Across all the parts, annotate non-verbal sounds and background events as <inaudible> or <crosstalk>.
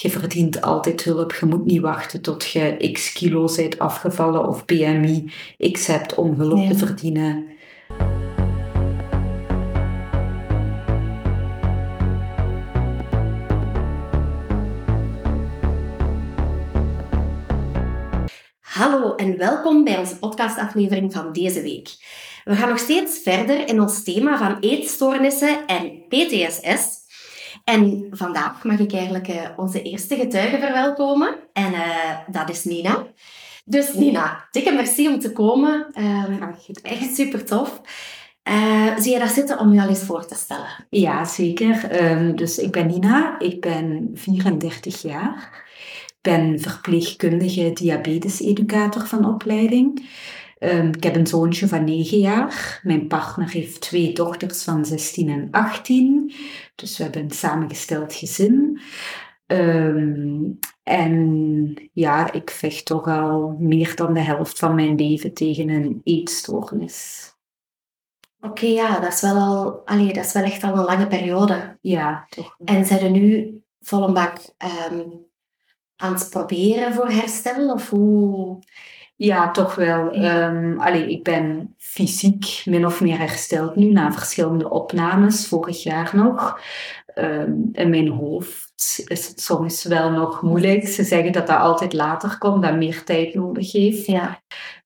je verdient altijd hulp. Je moet niet wachten tot je x kilo bent afgevallen of BMI x hebt om hulp te verdienen. Hallo en welkom bij onze podcastaflevering van deze week. We gaan nog steeds verder in ons thema van eetstoornissen en PTSS. En vandaag mag ik eigenlijk uh, onze eerste getuige verwelkomen. En uh, dat is Nina. Dus Nina, dikke merci om te komen. Um, echt super tof. Uh, zie je daar zitten om je al eens voor te stellen? Ja, zeker. Um, dus ik ben Nina, ik ben 34 jaar. Ik ben verpleegkundige diabeteseducator van opleiding. Um, ik heb een zoontje van 9 jaar. Mijn partner heeft twee dochters van 16 en 18. Dus we hebben een samengesteld gezin. Um, en ja, ik vecht toch al meer dan de helft van mijn leven tegen een eetstoornis. Oké, ja, dat is wel al, allee, dat is wel echt al een lange periode. Ja, toch. En zijn er nu vol een bak um, aan het proberen voor herstel? Of hoe? Ja, toch wel. Um, allee, ik ben fysiek min of meer hersteld nu na verschillende opnames, vorig jaar nog. Um, in mijn hoofd is het soms wel nog moeilijk. Ze zeggen dat dat altijd later komt, dat meer tijd nodig heeft. Ja,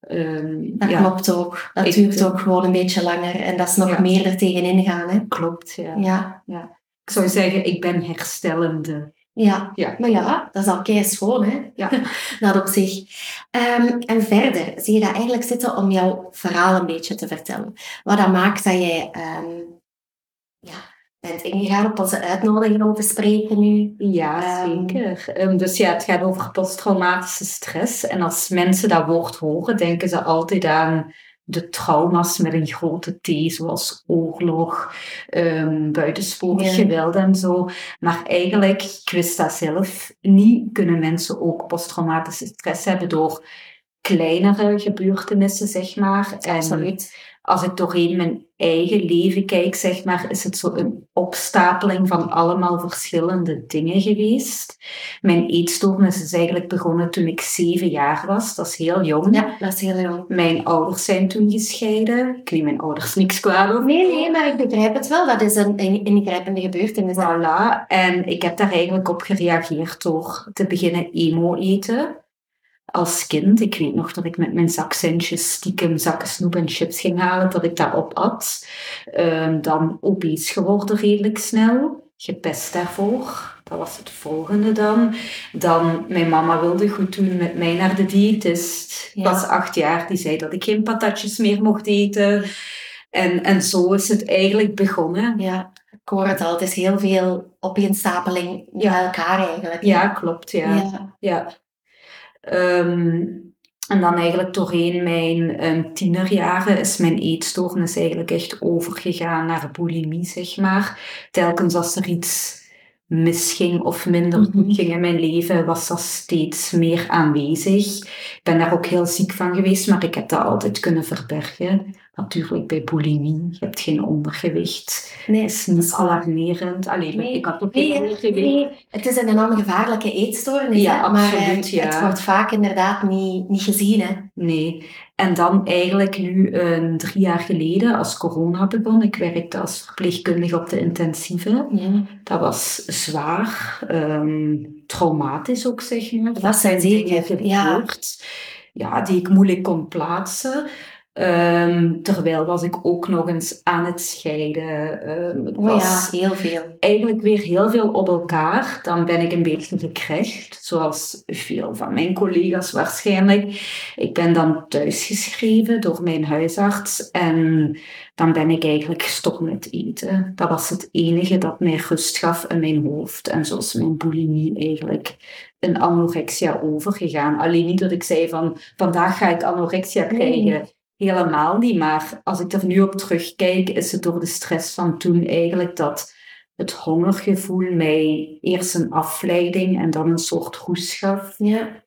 um, dat ja. klopt ook. Dat ik, duurt ook gewoon een beetje langer en dat is nog ja. meer er tegenin gaan. Hè? Klopt, ja. ja. ja. Ik zou zeggen, ik ben herstellende. Ja, ja. maar ja, dat is al kei schoon, hè? Ja. <laughs> dat op zich. Um, en verder zie je dat eigenlijk zitten om jouw verhaal een beetje te vertellen. Wat dat maakt dat jij um, ja, bent ingegaan op onze uitnodiging om te spreken nu. Ja, um, zeker. dus ja, het gaat over posttraumatische stress. En als mensen dat woord horen, denken ze altijd aan de trauma's met een grote T, zoals oorlog, um, buitensporig ja. geweld en zo. Maar eigenlijk, ik wist dat zelf niet, kunnen mensen ook posttraumatische stress hebben door kleinere gebeurtenissen, zeg maar. En Absoluut als ik doorheen mijn eigen leven kijk, zeg maar, is het zo een opstapeling van allemaal verschillende dingen geweest. Mijn eetstoornis is eigenlijk begonnen toen ik zeven jaar was. Dat is heel jong. Ja, dat is heel jong. Mijn ouders zijn toen gescheiden. Ik weet mijn ouders niks kwaad over. Nee, nee, maar ik begrijp het wel. Dat is een ingrijpende gebeurtenis. Voilà. En ik heb daar eigenlijk op gereageerd door te beginnen emo eten als kind. Ik weet nog dat ik met mijn zakcentjes stiekem zakken snoep en chips ging halen, dat ik daarop at. Um, dan obese geworden redelijk snel. Gepest daarvoor. Dat was het volgende dan. Dan, mijn mama wilde goed doen met mij naar de diëtist. Ik was acht jaar, die zei dat ik geen patatjes meer mocht eten. En, en zo is het eigenlijk begonnen. Ja, ik hoor het al. Het is heel veel opeenstapeling ja. bij elkaar eigenlijk. Ja, klopt. Ja. ja. ja. Um, en dan eigenlijk doorheen mijn um, tienerjaren is mijn eetstoornis eigenlijk echt overgegaan naar bulimie, zeg maar. Telkens als er iets misging of minder goed mm -hmm. ging in mijn leven, was dat steeds meer aanwezig. Ik ben daar ook heel ziek van geweest, maar ik heb dat altijd kunnen verbergen. Natuurlijk bij bulimie, je hebt geen ondergewicht. Nee, is niet alarmerend. Alleen, nee, ik had ook geen ondergewicht. Nee, het is een enorm gevaarlijke eetstoornis, ja, maar absoluut, ja. het wordt vaak inderdaad niet, niet gezien. Hè? Nee, en dan eigenlijk nu een drie jaar geleden, als corona begon, ik werkte als verpleegkundige op de intensieve. Ja. Dat was zwaar, um, traumatisch ook, zeg maar. Dat zijn zeker, ja. ja, die ik moeilijk kon plaatsen. Um, terwijl was ik ook nog eens aan het scheiden. Um, het oh was ja, heel veel. Eigenlijk weer heel veel op elkaar. Dan ben ik een beetje gecrashed, zoals veel van mijn collega's waarschijnlijk. Ik ben dan thuisgeschreven door mijn huisarts en dan ben ik eigenlijk gestopt met eten. Dat was het enige dat mij rust gaf in mijn hoofd. En zo is mijn bulimie eigenlijk in anorexia overgegaan. Alleen niet dat ik zei van vandaag ga ik anorexia krijgen. Nee. Helemaal niet, maar als ik er nu op terugkijk, is het door de stress van toen eigenlijk dat het hongergevoel mij eerst een afleiding en dan een soort roes gaf. Ja,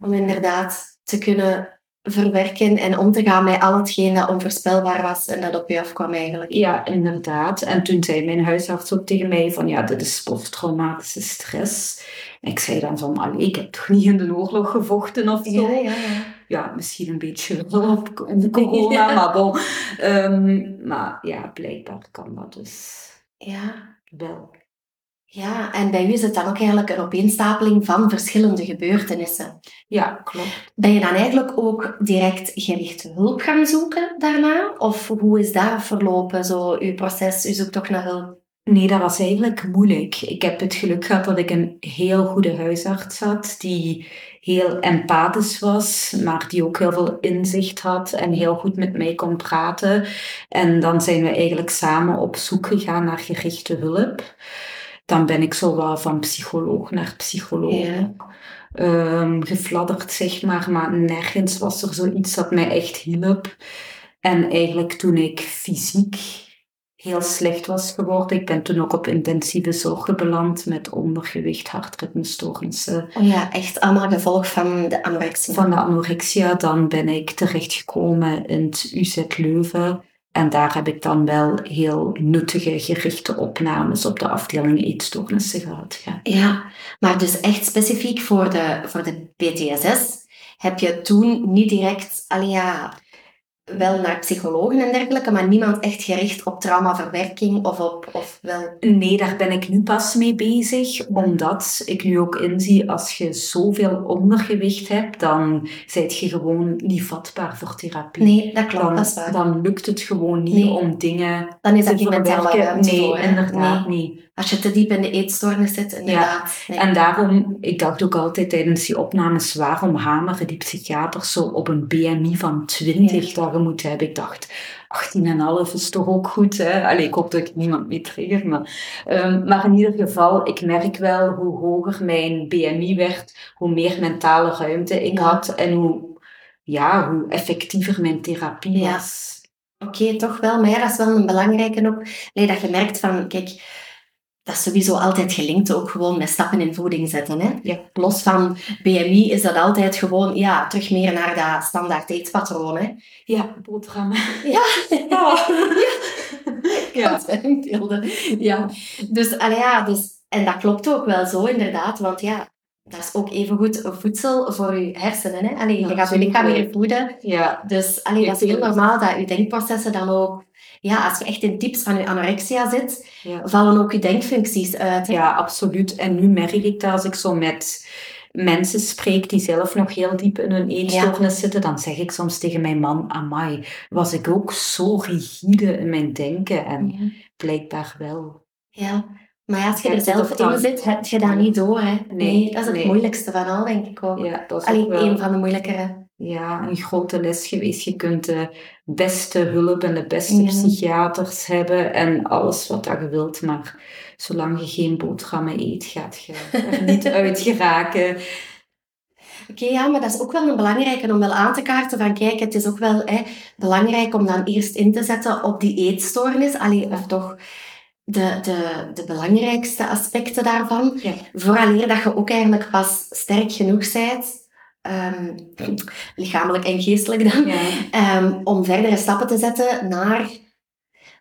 om inderdaad te kunnen verwerken en om te gaan met al hetgeen dat onvoorspelbaar was en dat op je afkwam eigenlijk. Ja, inderdaad. En toen zei mijn huisarts ook tegen mij van ja, dit is posttraumatische stress. En ik zei dan van, allee, ik heb toch niet in de oorlog gevochten of zo. Ja, ja, ja. Ja, misschien een beetje <laughs> op corona, <laughs> maar bon. Ehm, maar ja, blijkbaar kan dat dus Ja. wel. ja, en bij u is het dan ook eigenlijk een opeenstapeling van verschillende gebeurtenissen. Ja, klopt. Ben je dan eigenlijk ook direct gericht hulp gaan zoeken daarna? Of hoe is dat verlopen, zo uw proces, uw zoektocht naar hulp? Nee, dat was eigenlijk moeilijk. Ik heb het geluk gehad dat ik een heel goede huisarts had, die heel empathisch was, maar die ook heel veel inzicht had en heel goed met mij kon praten. En dan zijn we eigenlijk samen op zoek gegaan naar gerichte hulp. Dan ben ik zo wel van psycholoog naar psycholoog Ja. ehm, gefladderd, zeg maar. Maar nergens was er zoiets dat mij echt hielp. En eigenlijk toen ik fysiek heel slecht was geworden, ik ben toen ook op intensieve zorg beland met ondergewicht, hartritmestoornissen. Oh ja, echt allemaal gevolg van de anorexia. Van de anorexia, dan ben ik terechtgekomen in het UZ Leuven. En daar heb ik dan wel heel nuttige, gerichte opnames op de afdeling eetstoornissen gehad. Ja. Ja, maar dus echt specifiek voor de, voor de PTSS heb je toen niet direct, ja, wel naar psychologen en dergelijke, maar niemand echt gericht op traumaverwerking of op, of wel... Nee, daar ben ik nu pas mee bezig, omdat ik nu ook inzie, als je zoveel ondergewicht hebt, dan ben je gewoon niet vatbaar voor therapie. Nee, dat klopt, dan, dat is waar. dan lukt het gewoon niet Nee. om dingen Dan is te dat mentale verwerken. Nee, voor. Nee. Als je te diep in de eetstoornis zit, inderdaad. Nee. En daarom, ik dacht ook altijd tijdens die opnames, waarom hameren die psychiaters zo op een BMI van 20 dat je moet hebben? Ik dacht, 18,5 is toch ook goed, hè? Allee, ik hoop dat ik niemand mee trigger, maar... ehm, maar in ieder geval, ik merk wel hoe hoger mijn BMI werd, hoe meer mentale ruimte ik Ja. had en hoe, ja, hoe effectiever mijn therapie Ja. was. Oké, toch wel. Maar ja, dat is wel een belangrijke ook. Nee, dat je merkt van, kijk, dat is sowieso altijd gelinkt ook gewoon met stappen in voeding zetten. Hè? Ja. Los van BMI is dat altijd gewoon, ja, terug meer naar dat standaard eetpatroon. Hè? Ja, boterhammen. <laughs> Ja, Ja. <laughs> ja. beelden. Ja, dus, allee, ja, dus, en dat klopt ook wel zo, inderdaad, want ja, dat is ook evengoed voedsel voor je hersenen. Hè? Allee, je Ja, gaat je lichaam weer voeden. Ja, Dus allee, dat is heel Ja. normaal dat je denkprocessen dan ook... Ja, als je echt in tips van je anorexia zit, ja. vallen ook je denkfuncties uit. hè. Ja, absoluut. En nu merk ik dat als ik zo met mensen spreek die zelf nog heel diep in hun eetstoornis zitten, dan zeg ik soms tegen mijn man, amai, was ik ook zo rigide in mijn denken? En Ja. blijkbaar wel. Ja. Maar als je er zelf dan- in zit, heb je dat niet door. Hè. Nee, dat is het nee. moeilijkste van al, denk ik ook. Ja, dat is Allee, ook wel een van de moeilijkere. Ja, een grote les geweest. Je kunt de beste hulp en de beste Ja. psychiaters hebben en alles wat je wilt, maar zolang je geen boterhammen eet, gaat je er <laughs> niet uit geraken. Oké, ja, maar dat is ook wel een belangrijke om wel aan te kaarten van, kijk, het is ook wel hè, belangrijk om dan eerst in te zetten op die eetstoornis. Allee, of toch de, de, de belangrijkste aspecten daarvan. Ja. Vooraleer dat je ook eigenlijk pas sterk genoeg bent, ehm, lichamelijk en geestelijk dan, Ja. Ehm, om verdere stappen te zetten naar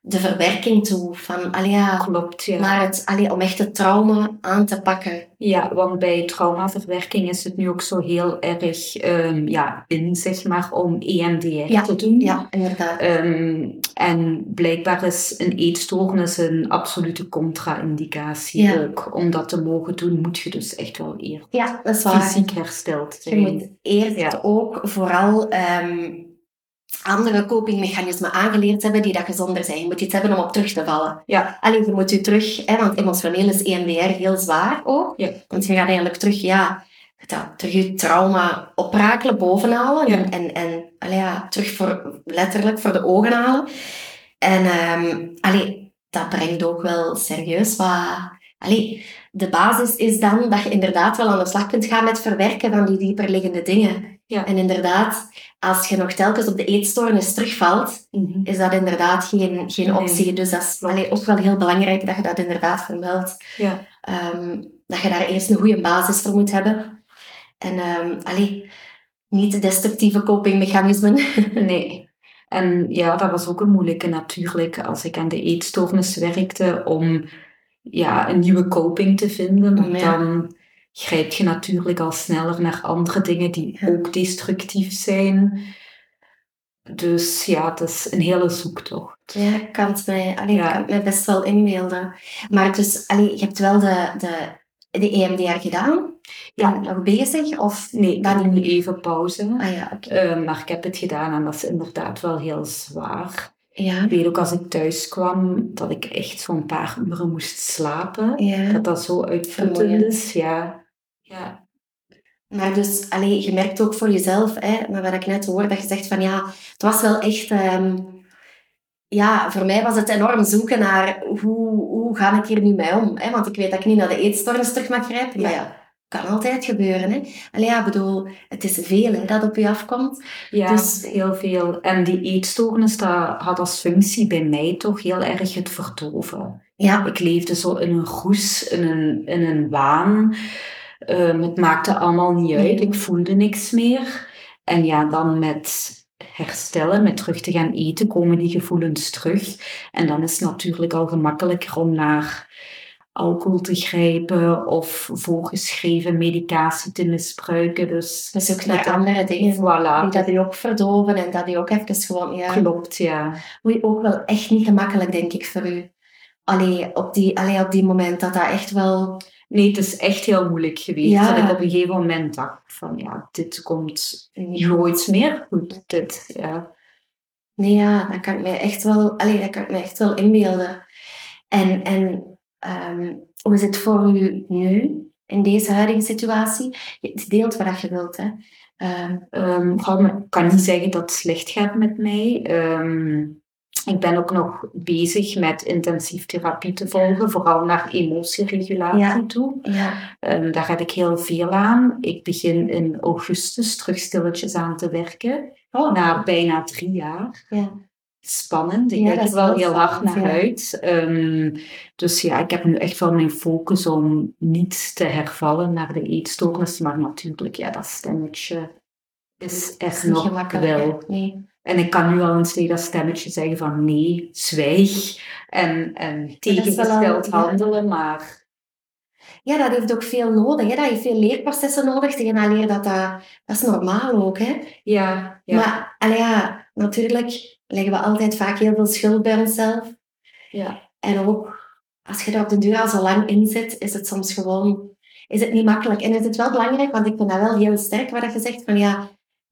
de verwerking toe. Van, allee, ja, Klopt, ja. naar het, allee, om echt het trauma aan te pakken. Ja, want bij traumaverwerking is het nu ook zo heel erg ehm, ja, in, zeg maar, om EMDR Ja, te doen. Ja, inderdaad. Ehm, en blijkbaar is een eetstoornis een absolute contra-indicatie Ja. ook. Om dat te mogen doen, moet je dus echt wel eerst Ja, dat is waar. fysiek hersteld Je zijn. moet eerst ook vooral ehm, andere copingmechanismen aangeleerd hebben die dat gezonder zijn. Je moet iets hebben om op terug te vallen. Ja, Alleen je moet je terug, hè, want emotioneel is EMDR heel zwaar ook. ja. Want je gaat eigenlijk terug, ja, dat, terug je trauma oprakelen, bovenhalen. Ja. En, en, en allee, ja, terug voor, letterlijk voor de ogen halen. En ehm allee, dat brengt ook wel serieus wat... Allee, de basis is dan dat je inderdaad wel aan de slag kunt gaan met verwerken van die dieperliggende dingen. Ja. En inderdaad, als je nog telkens op de eetstoornis terugvalt, Mhm. is dat inderdaad geen, geen Nee, optie. Dus dat is allee, ook wel heel belangrijk dat je dat inderdaad vermeldt. ja. Ehm, dat je daar eerst een goede basis voor moet hebben. En ehm allee, niet destructieve copingmechanismen. <laughs> Nee. En ja, dat was ook een moeilijke natuurlijk als ik aan de eetstoornis werkte om ja, een nieuwe coping te vinden. Maar Ja. dan grijp je natuurlijk al sneller naar andere dingen die Ja. ook destructief zijn. Dus ja, het is een hele zoektocht. Ja, ik kan het mij, allee, ik Ja. kan het mij best wel inbeelden. Maar dus, allee, je hebt wel de, de, de EMDR gedaan? Ja. En nog bezig? Of Nee, Dan niet. even pauze. Ah ja, oké. Eh, maar ik heb het gedaan en dat is inderdaad wel heel zwaar. Ja. Ik weet ook als ik thuis kwam dat ik echt zo'n paar uren moest slapen. ja. Dat dat zo uitputtend is. Ja. Ja. Maar dus, allee, je merkt ook voor jezelf, hè, maar wat ik net hoorde, dat je zegt van ja, het was wel echt... ehm, ja, voor mij was het enorm zoeken naar hoe, hoe ga ik hier nu mee om? Hè? Want ik weet dat ik niet naar de eetstoornis terug mag grijpen. Maar Ja. kan altijd gebeuren. Hè? Allee, ja, bedoel, het is veel hè, dat op je afkomt. Ja, Dus- heel veel. En die eetstoornis, dat had als functie bij mij toch heel erg het verdoven. Ja, Ik leefde zo in een roes, in een, in een waan. Ehm, het maakte allemaal niet uit. Nee. Ik voelde niks meer. En ja, dan met herstellen, met terug te gaan eten, komen die gevoelens terug. En dan is het natuurlijk al gemakkelijker om naar alcohol te grijpen of voorgeschreven medicatie te misbruiken. Dus dus ook naar andere dingen. voilà, Die dat die ook verdoven en dat die ook even gewoon... Ja, klopt, ja. Oei, ook wel echt niet gemakkelijk, denk ik, voor u. Allee, op die, allee, op die moment dat dat echt wel... Nee, het is echt heel moeilijk geweest. Ja. Dat ik op een gegeven moment dacht van ja, dit komt nooit meer goed. Dit, ja. Nee, ja, dat kan ik mij echt wel, allee, dat kan ik mij echt wel inbeelden. En, en ehm, hoe is het voor u nu, in deze huidige situatie? Je deelt wat je wilt, hè. Maar ik kan niet zeggen dat het slecht gaat met mij. Ik ben ook nog bezig met intensief therapie te volgen, vooral naar emotieregulatie Ja. toe. ja, Ehm, daar heb ik heel veel aan. Ik begin in augustus terug stilletjes aan te werken, oh, na bijna drie jaar. ja. spannend. Ik Ja, kijk er wel heel hard naar ja. uit. Ehm, dus ja, ik heb nu echt wel mijn focus om niet te hervallen naar de eetstoornis. Maar natuurlijk, ja, dat stemmetje is niet nog wel. Nee. En ik kan nu al eens tegen dat stemmetje zeggen van nee, zwijg. En, en tegengesteld handelen, maar Ja, dat heeft ook veel nodig, hè. Dat heeft veel leerprocessen nodig, te gaan leren dat dat... Dat is normaal ook, hè. ja, ja, Maar, allee, ja, natuurlijk leggen we altijd vaak heel veel schuld bij onszelf. ja. En ook als je er op de duur al zo lang in zit, is het soms gewoon is het niet makkelijk. En is het wel belangrijk, want ik vind dat wel heel sterk wat je zegt, van ja,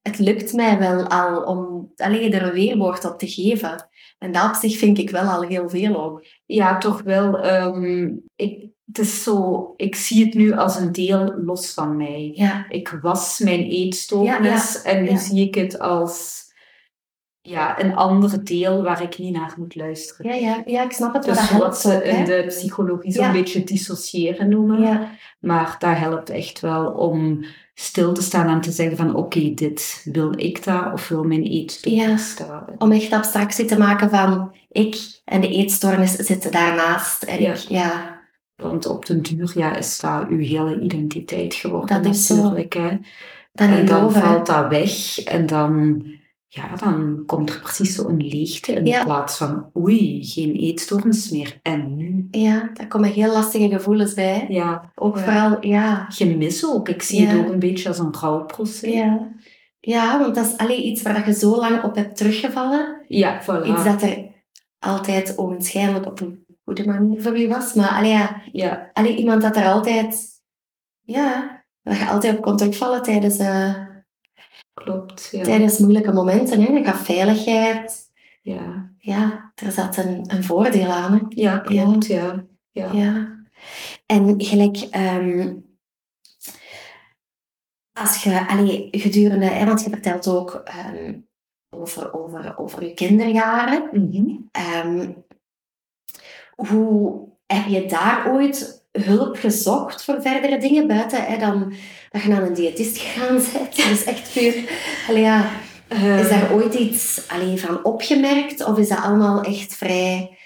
het lukt mij wel al om alleen er een weerwoord op te geven. En dat op zich vind ik wel al heel veel ook. Ja, toch wel. ehm, ik, het is zo, ik zie het nu als een deel los van mij. Ja, Ik was mijn eetstoornis en nu zie ik het als ja, een ander deel waar ik niet naar moet luisteren. ja, ja, ja ik snap het. Dus dat wat ze in de psychologie zo'n beetje dissociëren noemen. Maar dat helpt echt wel om stil te staan en te zeggen van oké, dit wil ik daar of wil mijn eetstoornis daar. om echt abstractie te maken van ik en de eetstoornis zitten daarnaast. En Ja. ik, ja, Want op den duur ja, is dat uw hele identiteit geworden Dat is zo. natuurlijk. Hè. dan En dan over. valt dat weg en dan, ja, dan komt er precies zo'n leegte in Ja. plaats van oei, geen eetstoornis meer. En nu? Ja, daar komen heel lastige gevoelens bij. Ja, Ook Ja. vooral, ja, gemis ook. Ik zie Ja. het ook een beetje als een rouwproces. Ja. ja, want dat is alleen iets waar dat je zo lang op hebt teruggevallen. Ja, voilà. Iets dat er altijd ogenschijnlijk op een goede manier voor je was. Maar allee, ja, Ja, allee, iemand dat er altijd... Ja, dat je altijd op kon terugvallen tijdens, eh, klopt. Ja. tijdens moeilijke momenten. Hè. Je gaf veiligheid. Ja. Ja, er zat een, een voordeel aan. Hè. ja, klopt. Ja. Ja. Ja. En gelijk... ehm, als je, allee, gedurende, hè, want je vertelt ook ehm, over, over, over je kinderjaren. Mhm. Ehm, hoe heb je daar ooit hulp gezocht voor verdere dingen buiten hè, dan dat je naar een diëtist gegaan <laughs> bent? Dus echt puur, allee, ja, is Eh, daar ooit iets allee, van opgemerkt of is dat allemaal echt vrij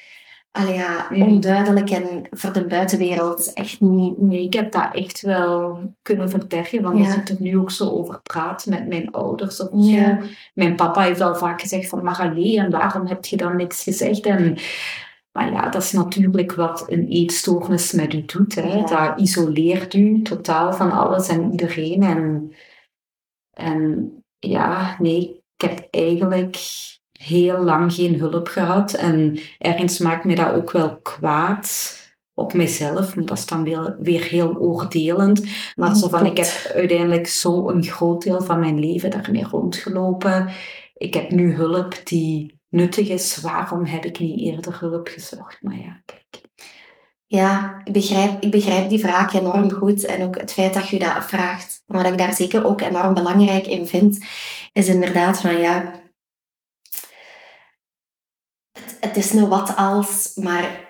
allee, ja, Ja. onduidelijk en voor de buitenwereld echt niet... Nee, ik heb dat echt wel kunnen verbergen, want Ja. als ik er nu ook zo over praat met mijn ouders of Ja. zo. Mijn papa heeft al vaak gezegd van, maar allee, en waarom heb je dan niks gezegd? En, maar ja, dat is natuurlijk wat een eetstoornis met u doet. Hè. Ja. Dat isoleert u totaal van alles en iedereen. En, en ja, nee, ik heb eigenlijk heel lang geen hulp gehad. En ergens maakt me dat ook wel kwaad op mezelf, maar dat is dan weer, weer heel oordelend. Maar zo van, ik heb uiteindelijk zo een groot deel van mijn leven daarmee rondgelopen. Ik heb nu hulp die nuttig is. Waarom heb ik niet eerder hulp gezocht? Maar ja, kijk. Ja, ik begrijp, ik begrijp die vraag enorm goed. En ook het feit dat je dat vraagt. Wat ik daar zeker ook enorm belangrijk in vind, is inderdaad van ja... Het, het is een wat als, maar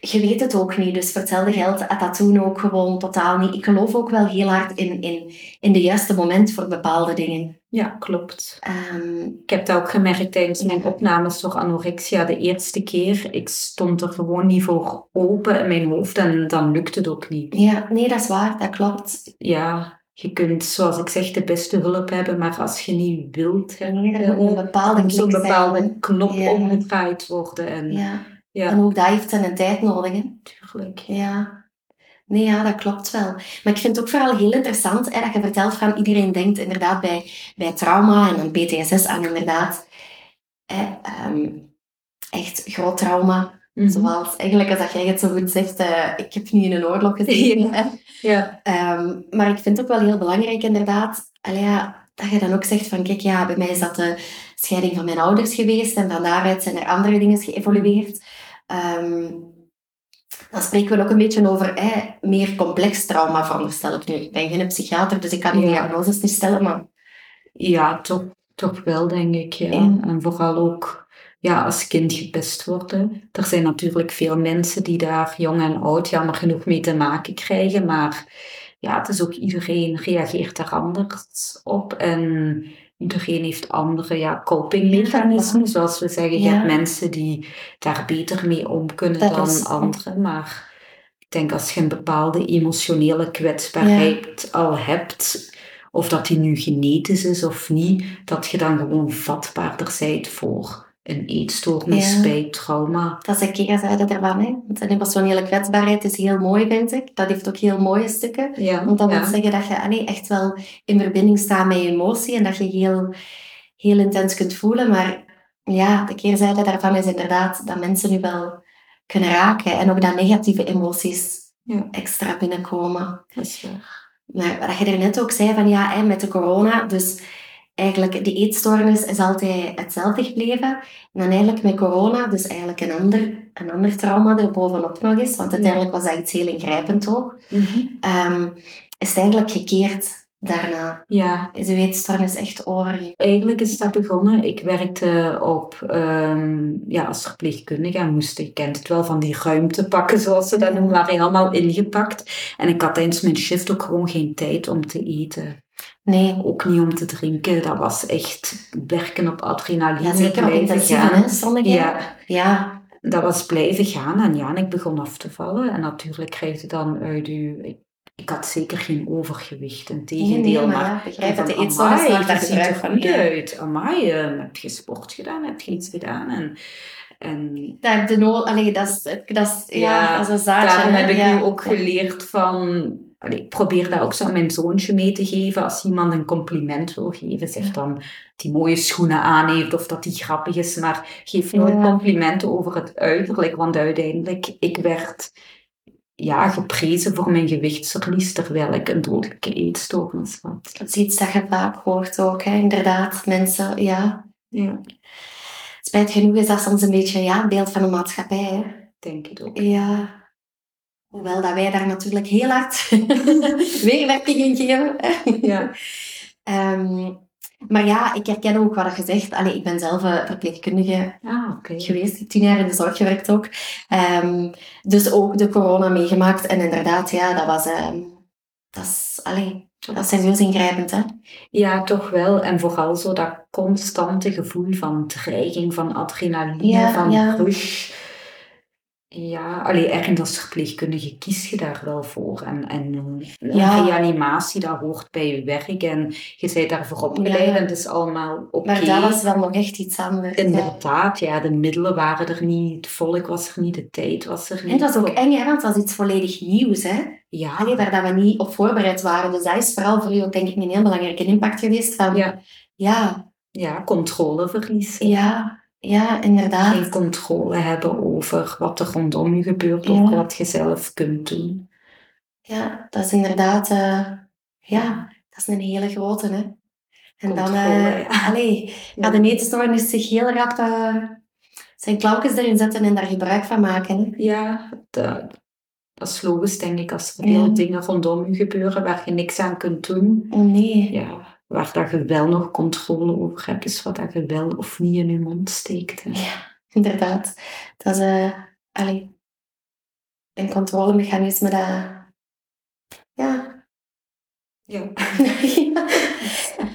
je weet het ook niet. Dus voor hetzelfde geld had dat toen ook gewoon totaal niet. Ik geloof ook wel heel hard in, in, in de juiste moment voor bepaalde dingen. Ja, klopt. Ehm, Ik heb dat ook gemerkt tijdens mijn opnames door anorexia. De eerste keer, ik stond er gewoon niet voor open in mijn hoofd en dan lukt het ook niet. ja, nee, dat is waar. Dat klopt. Ja, je kunt, zoals ik zeg, de beste hulp hebben, maar als je niet wilt Er moet hebben, een bepaalde hè. knop Ja. omgedraaid worden. En ja, Ja. En ook dat heeft zijn tijd nodig. Hè. natuurlijk. Ja. Nee, ja, dat klopt wel. Maar ik vind het ook vooral heel interessant hè, dat je vertelt van iedereen denkt inderdaad bij, bij trauma en dan PTSS aan inderdaad hè, ehm, echt groot trauma. Mhm. Zoals eigenlijk, als dat jij het zo goed zegt, eh, ik heb nu in een oorlog <laughs> gezeten. Ja. Ehm, maar ik vind het ook wel heel belangrijk inderdaad, allee, ja, dat je dan ook zegt van kijk, ja, bij mij is dat de scheiding van mijn ouders geweest en van daaruit zijn er andere dingen geëvolueerd. Ehm, dan spreken we ook een beetje over meer complex trauma, veronderstel ik nu. Ik ben geen psychiater, dus ik kan die Ja. diagnoses niet stellen, maar ja toch, toch wel, denk ik. Ja. Ja. En vooral ook ja, als kind gepest worden. Er zijn natuurlijk veel mensen die daar jong en oud jammer genoeg mee te maken krijgen, maar ja, het is ook iedereen reageert daar anders op en iedereen heeft andere ja, copingmechanismen, zoals we zeggen. Je Ja. hebt mensen die daar beter mee om kunnen Dat dan anderen, maar ik denk als je een bepaalde emotionele kwetsbaarheid al hebt, of dat die nu genetisch is of niet, dat je dan gewoon vatbaarder bent voor een eetstoornis Ja. bij trauma. dat is een keerzijde ervan. Hè. Want een emotionele kwetsbaarheid is heel mooi, vind ik. Dat heeft ook heel mooie stukken. Ja, Want dat ja. wil zeggen dat je allee, echt wel in verbinding staat met je emotie en dat je heel, heel intens kunt voelen. Maar ja, de keerzijde daarvan is inderdaad dat mensen nu wel kunnen raken en ook dat negatieve emoties Ja. extra binnenkomen. dat is waar. Maar wat je er net ook zei van ja, met de corona, dus eigenlijk die eetstoornis is altijd hetzelfde gebleven. En dan eigenlijk met corona, dus eigenlijk een ander, een ander trauma er bovenop nog eens, want uiteindelijk was dat iets heel ingrijpend ook. Ehm, is het eigenlijk gekeerd daarna. Ja, Is uw eetstoornis echt over? Eigenlijk is dat begonnen. Ik werkte op, ehm, ja, als verpleegkundige en moest, ik kent het wel, van die ruimtepakken, zoals ze dat noemen, waren helemaal ingepakt. En ik had tijdens mijn shift ook gewoon geen tijd om te eten. Nee. Ook niet om te drinken. Dat was echt werken op adrenaline. Ja, zeker op intensieve. Ja, Ja, dat was blijven gaan. En ja, en ik begon af te vallen. En natuurlijk krijg je dan uit je... Ik, had zeker geen overgewicht, nee, integendeel. nee, maar maar ja, begrijp dat de eetstoornis maakt daar gebruik er van. goed uit. Amai, eh, heb je sport gedaan? Heb je iets gedaan? En, en Dat heb je dat is, dat is, ja, Ja, dat is een zaadje. daarom heb ik ja. nu ook geleerd van... allee, ik probeer dat ook zo aan mijn zoontje mee te geven. Als iemand een compliment wil geven, zeg dan dat hij mooie schoenen aan heeft of dat hij grappig is. Maar geef nooit Ja. complimenten over het uiterlijk. Want uiteindelijk, ik werd ja, geprezen voor mijn gewichtsverlies, terwijl ik een dodelijke eetstoornis had. Dat is iets dat je vaak hoort ook, hè. inderdaad. Mensen, ja. Ja, Spijt genoeg is dat soms een beetje ja, een beeld van de maatschappij. Hè. denk ik ook. Ja. Hoewel dat wij daar natuurlijk heel hard <laughs> weerwerking in geven. Ja. <laughs> Ehm, maar ja, ik herken ook wat je zegt. Allee, ik ben zelf eh, verpleegkundige Ah, geweest. Tien jaar in de zorg gewerkt ook. Ehm, dus ook de corona meegemaakt. En inderdaad, ja, dat was... ehm, dat is... Allee, dat is serieus ingrijpend, hè. Ja, toch wel. En vooral zo dat constante gevoel van dreiging, van adrenaline, Ja, van ja. rush. Ja, allee, ergens als verpleegkundige kies je daar wel voor. En, en Ja. reanimatie, dat hoort bij je werk. En je bent daarvoor opgeleid Ja. en het is allemaal oké. Maar dat was wel nog echt iets anders. ja. Inderdaad, ja, de middelen waren er niet, het volk was er niet, de tijd was er niet. En dat is ook eng, hè, want het was iets volledig nieuws. Hè? Ja, Allee, waar dat we niet op voorbereid waren. Dus dat is vooral voor u ook, denk ik, een heel belangrijke impact geweest. Van, Ja. ja, ja, controleverlies. ja, ja, inderdaad. Geen controle hebben over wat er rondom je gebeurt Ja. of wat je zelf kunt doen. Ja, dat is inderdaad... eh, ja, dat is een hele grote, hè. En dan... Eh ja. allee, gaat de eetstoornis zich heel rap... eh, zijn klauwtjes erin zetten en daar gebruik van maken. Hè. Ja, dat, dat is logisch, denk ik, als er Ja. veel dingen rondom je gebeuren waar je niks aan kunt doen. Oh nee. Ja, waar dat je wel nog controle over hebt, is wat dat je wel of niet in je mond steekt. hè. Ja, inderdaad. Dat is allee, een controlemechanisme dat... Ja. Ja. <laughs>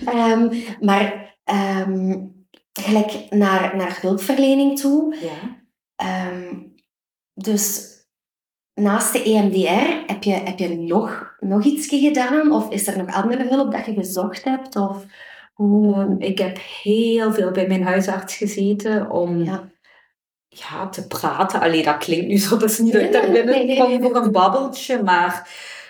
Ehm, maar ehm, gelijk naar, naar hulpverlening toe. Ja. Ehm, dus naast de EMDR, heb je, heb je nog, nog iets gedaan? Of is er nog andere hulp dat je gezocht hebt? Of hoe... Ik heb heel veel bij mijn huisarts gezeten om Ja. ja, te praten. Allee, dat klinkt nu zo, dat is niet dat ik daar binnen kom nee. voor een babbeltje, maar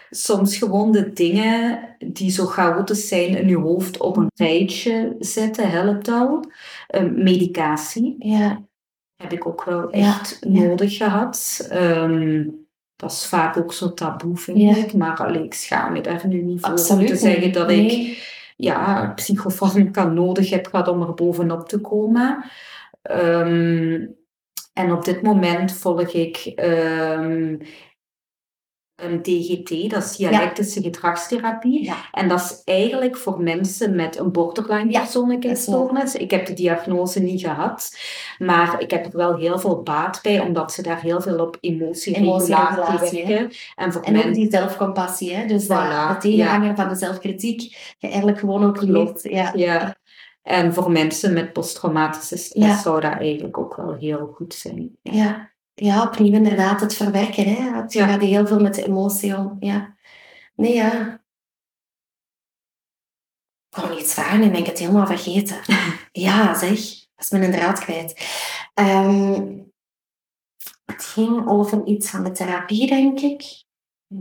soms gewoon de dingen die zo chaotisch zijn in je hoofd op een rijtje zetten, helpt al. Ehm, medicatie Ja, heb ik ook wel echt ja. nodig gehad. Ehm, dat is vaak ook zo taboe, vind Ja. ik. Maar allee, ik schaam me daar nu niet voor om absoluut te zeggen dat ik ja, psychofarmaca nodig heb gehad om er bovenop te komen. Ehm, en op dit moment volg ik ehm, DGT, dat is dialectische gedragstherapie. Ja. En dat is eigenlijk voor mensen met een borderline Ja, persoonlijkheidsstoornis. Ik heb de diagnose niet gehad, maar ik heb er wel heel veel baat bij, omdat ze daar heel veel op emotieregulatie werken. En voor En ook die zelfcompassie, hè? dus Voilà, de, de tegenhanger van de zelfkritiek, je eigenlijk gewoon ook leert. Ja. En voor mensen met posttraumatische stress zou dat eigenlijk ook wel heel goed zijn. Ja. Ja. opnieuw inderdaad het verwerken. Hè? Het Ja. gaat heel veel met de emotie om. Ja. Nee, ja. Ik nog iets vragen en ben ik het helemaal vergeten. <laughs> Ja, zeg. Dat is mijn draad kwijt. Ehm, het ging over iets van de therapie, denk ik.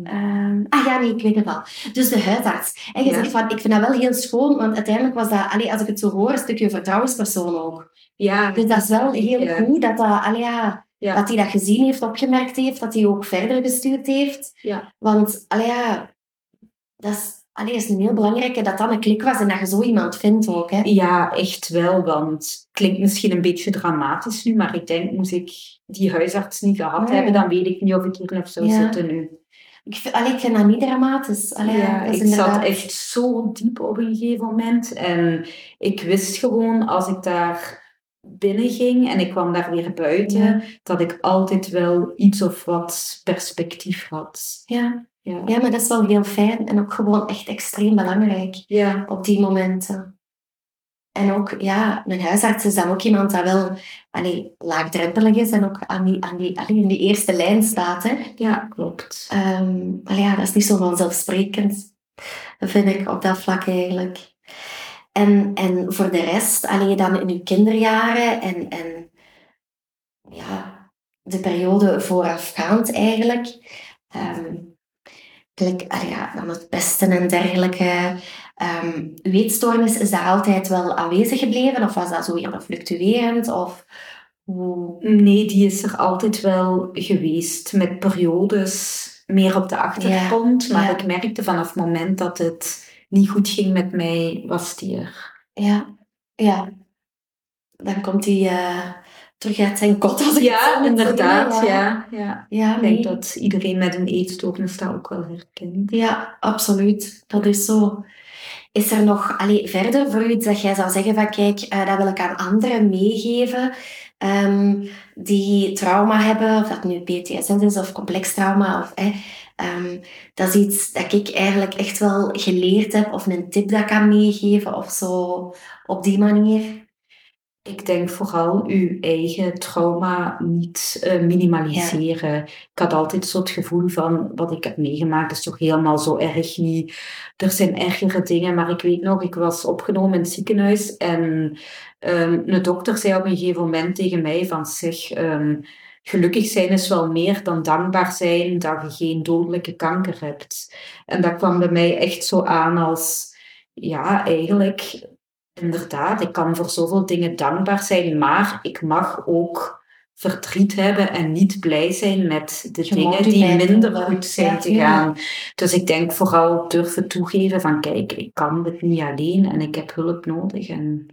Ehm, ah ja, nee, ik weet het al. Dus de huisarts. En je Ja. zegt van, ik vind dat wel heel schoon, want uiteindelijk was dat, allee, als ik het zo hoor, een stukje vertrouwenspersoon ook. Ja, Dus dat is wel heel Ja. goed dat, dat, allee, ja, Ja. dat hij dat gezien heeft, opgemerkt heeft, dat hij ook verder gestuurd heeft. Ja. Want, allee, ja, dat is, allee, is een heel belangrijke dat dat een klik was en dat je zo iemand vindt ook. Hè. ja, echt wel. Want het klinkt misschien een beetje dramatisch nu, maar ik denk, moest ik die huisarts niet gehad Ja. hebben, dan weet ik niet of ik hier nog zou zitten nu. Ik, vind, allee, ik vind dat niet dramatisch. Allee, Ja, ik zat echt zo diep op een gegeven moment. En ik wist gewoon, als ik daar binnen ging en ik kwam daar weer buiten, Ja. dat ik altijd wel iets of wat perspectief had. Ja. Ja. ja, maar dat is wel heel fijn en ook gewoon echt extreem belangrijk Ja. op die momenten. En ook, ja, een huisarts is dan ook iemand dat wel allee, laagdrempelig is en ook aan die, aan die, allee, in die eerste lijn staat. Hè. ja, klopt. Ehm, allee, ja, dat is niet zo vanzelfsprekend, vind ik, op dat vlak eigenlijk. En, en voor de rest, allee, dan in uw kinderjaren en, en ja, de periode voorafgaand eigenlijk, gelijk, allee, ja, dan het pesten en dergelijke. Ehm, uw eetstoornis, is daar altijd wel aanwezig gebleven? Of was dat zo eerder fluctuerend? Of hoe... Nee, die is er altijd wel geweest met periodes meer op de achtergrond. maar ja. ik merkte vanaf het moment dat het niet goed ging met mij, was die er. Ja, ja. Dan komt hij eh, terug uit zijn kot. Als Ja, inderdaad. Ja, ja. Ja, Ik denk nee. dat iedereen met een eetstoornis dat ook wel herkent. ja, absoluut. Dat is zo. Is er nog allee, verder voor u iets dat jij zou zeggen van kijk, eh, dat wil ik aan anderen meegeven ehm, die trauma hebben, of dat nu PTSS is of complex trauma, of, eh, ehm, dat is iets dat ik eigenlijk echt wel geleerd heb, of een tip dat ik kan meegeven, of zo op die manier. Ik denk vooral uw eigen trauma niet uh, minimaliseren. Ik had altijd zo het gevoel van wat ik heb meegemaakt is toch helemaal zo erg niet. Er zijn ergere dingen, maar ik weet nog, ik was opgenomen in het ziekenhuis en um, een dokter zei op een gegeven moment tegen mij van zeg, um, gelukkig zijn is wel meer dan dankbaar zijn dat je geen dodelijke kanker hebt. En dat kwam bij mij echt zo aan als, ja, eigenlijk inderdaad, ik kan voor zoveel dingen dankbaar zijn, maar ik mag ook verdriet hebben en niet blij zijn met de dingen die minder goed zijn te gaan. Dus ik denk vooral durven toegeven van kijk, ik kan het niet alleen en ik heb hulp nodig. En...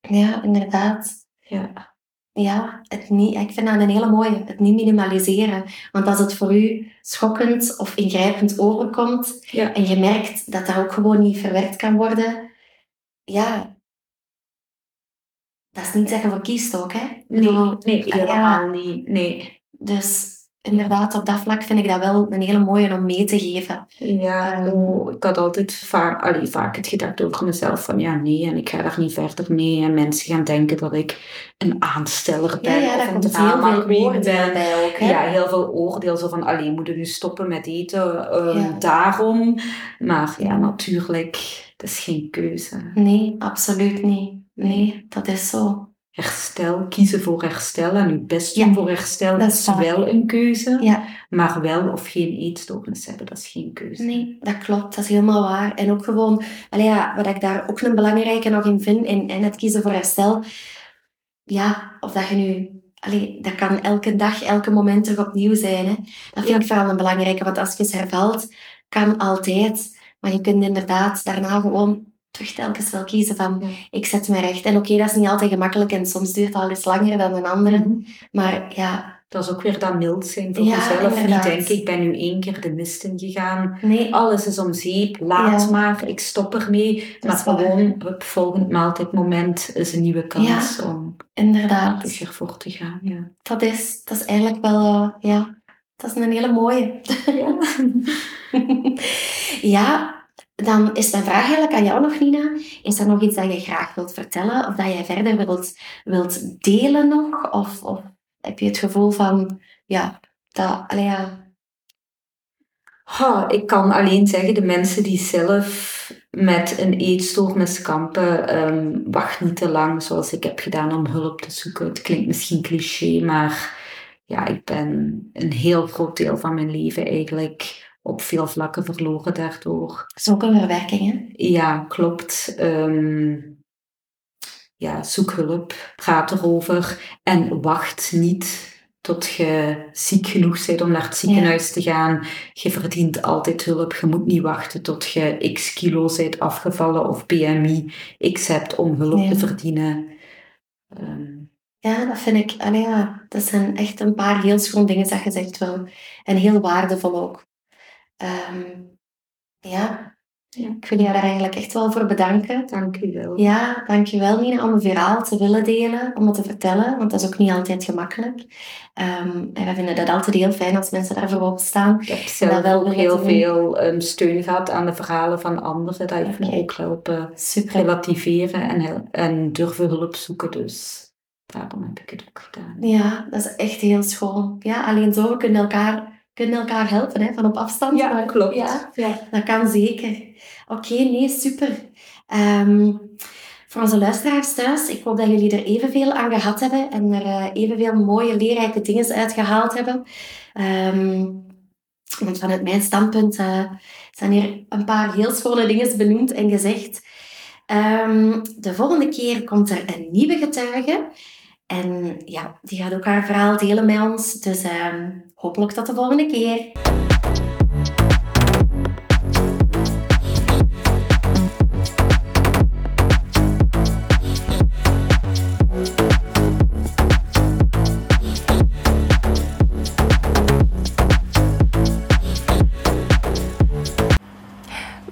Ja, inderdaad. Ja. Ja, het niet, ik vind dat een hele mooie. Het niet minimaliseren. Want als het voor u schokkend of ingrijpend overkomt ja. en je merkt dat dat ook gewoon niet verwerkt kan worden, ja, dat is niet zeggen voor kiestok, hè? Nee, nee helemaal niet. Nee. Dus inderdaad, op dat vlak vind ik dat wel een hele mooie om mee te geven. Ja, um, ik had altijd vaak, allee, vaak het gedacht over mezelf van ja, nee, en ik ga daar niet verder mee. En mensen gaan denken dat ik een aansteller ben. Ja, ja dat komt heel veel oordeel bij ook. Ja, heel veel oordeel. Zo van, alleen moeten nu stoppen met eten, um, daarom. Maar ja, natuurlijk, dat is geen keuze. Nee, absoluut niet. Nee, dat is zo. Herstel, kiezen voor herstel en je best doen voor herstel dat is, wel een keuze. Ja. Maar wel of geen eetstoornis hebben, dat is geen keuze. Nee, dat klopt. Dat is helemaal waar. En ook gewoon, ja, wat ik daar ook een belangrijke nog in vind, in, in het kiezen voor herstel. Ja, of dat je nu Allee, dat kan elke dag, elke moment terug opnieuw zijn. Hè. Dat vind ik vooral een belangrijke, want als je hervalt, kan altijd. Maar je kunt inderdaad daarna gewoon terug telkens wel kiezen van ik zet me recht. En oké, dat is niet altijd gemakkelijk en soms duurt het al eens langer dan een andere. Mhm. Maar ja... Dat is ook weer dat mild zijn voor jezelf. Niet denken, ik ben nu één keer de mist in gegaan. Nee. Alles is om zeep, laat maar, ik stop ermee. maar gewoon, het volgend maaltijdmoment is een nieuwe kans om inderdaad. ervoor te gaan. Ja. Dat, is, dat is eigenlijk wel, uh, ja, dat is een hele mooie. Ja. <laughs> dan is mijn vraag eigenlijk aan jou nog, Nina. Is er nog iets dat je graag wilt vertellen? Of dat jij verder wilt, wilt delen nog? Of, of heb je het gevoel van, ja, dat, allee, ja... Ik kan alleen zeggen, de mensen die zelf met een eetstoornis kampen, um, wacht niet te lang zoals ik heb gedaan om hulp te zoeken. Het klinkt misschien cliché, maar ja, ik ben een heel groot deel van mijn leven eigenlijk op veel vlakken verloren daardoor. Zoek een verwerking, hè? Ja, klopt. Um, ja, zoek hulp, praat erover en wacht niet tot je ziek genoeg bent om naar het ziekenhuis te gaan. Je verdient altijd hulp. Je moet niet wachten tot je x kilo bent afgevallen of BMI x hebt om hulp te verdienen. Um, ja, dat vind ik. Allee, ja, dat zijn echt een paar heel schoon dingen dat je zegt wel. En heel waardevol ook. Um, ja. ja, ik wil je daar eigenlijk echt wel voor bedanken. Dank je wel. Ja, dank je wel Nina om een verhaal te willen delen, om het te vertellen, want dat is ook niet altijd gemakkelijk. Um, en we vinden dat altijd heel fijn als mensen daarvoor opstaan. Ik heb zelf wel heel veel um, steun gehad aan de verhalen van anderen. Dat heeft me ook helpen Super. relativeren en, en durven hulp zoeken. Dus daarom heb ik het ook gedaan. Ja, dat is echt heel schoon. Ja, alleen zo kunnen elkaar kunnen elkaar helpen, hè, van op afstand. Ja, maar, klopt. Ja, ja, dat kan zeker. Oké, nee, super. Um, voor onze luisteraars thuis, ik hoop dat jullie er evenveel aan gehad hebben en er uh, evenveel mooie, leerrijke dingen uit gehaald hebben. Um, want vanuit mijn standpunt uh, zijn hier een paar heel schone dingen benoemd en gezegd. Um, de volgende keer komt er een nieuwe getuige. En ja, die gaat ook haar verhaal delen met ons. Dus uh, hopelijk tot de volgende keer.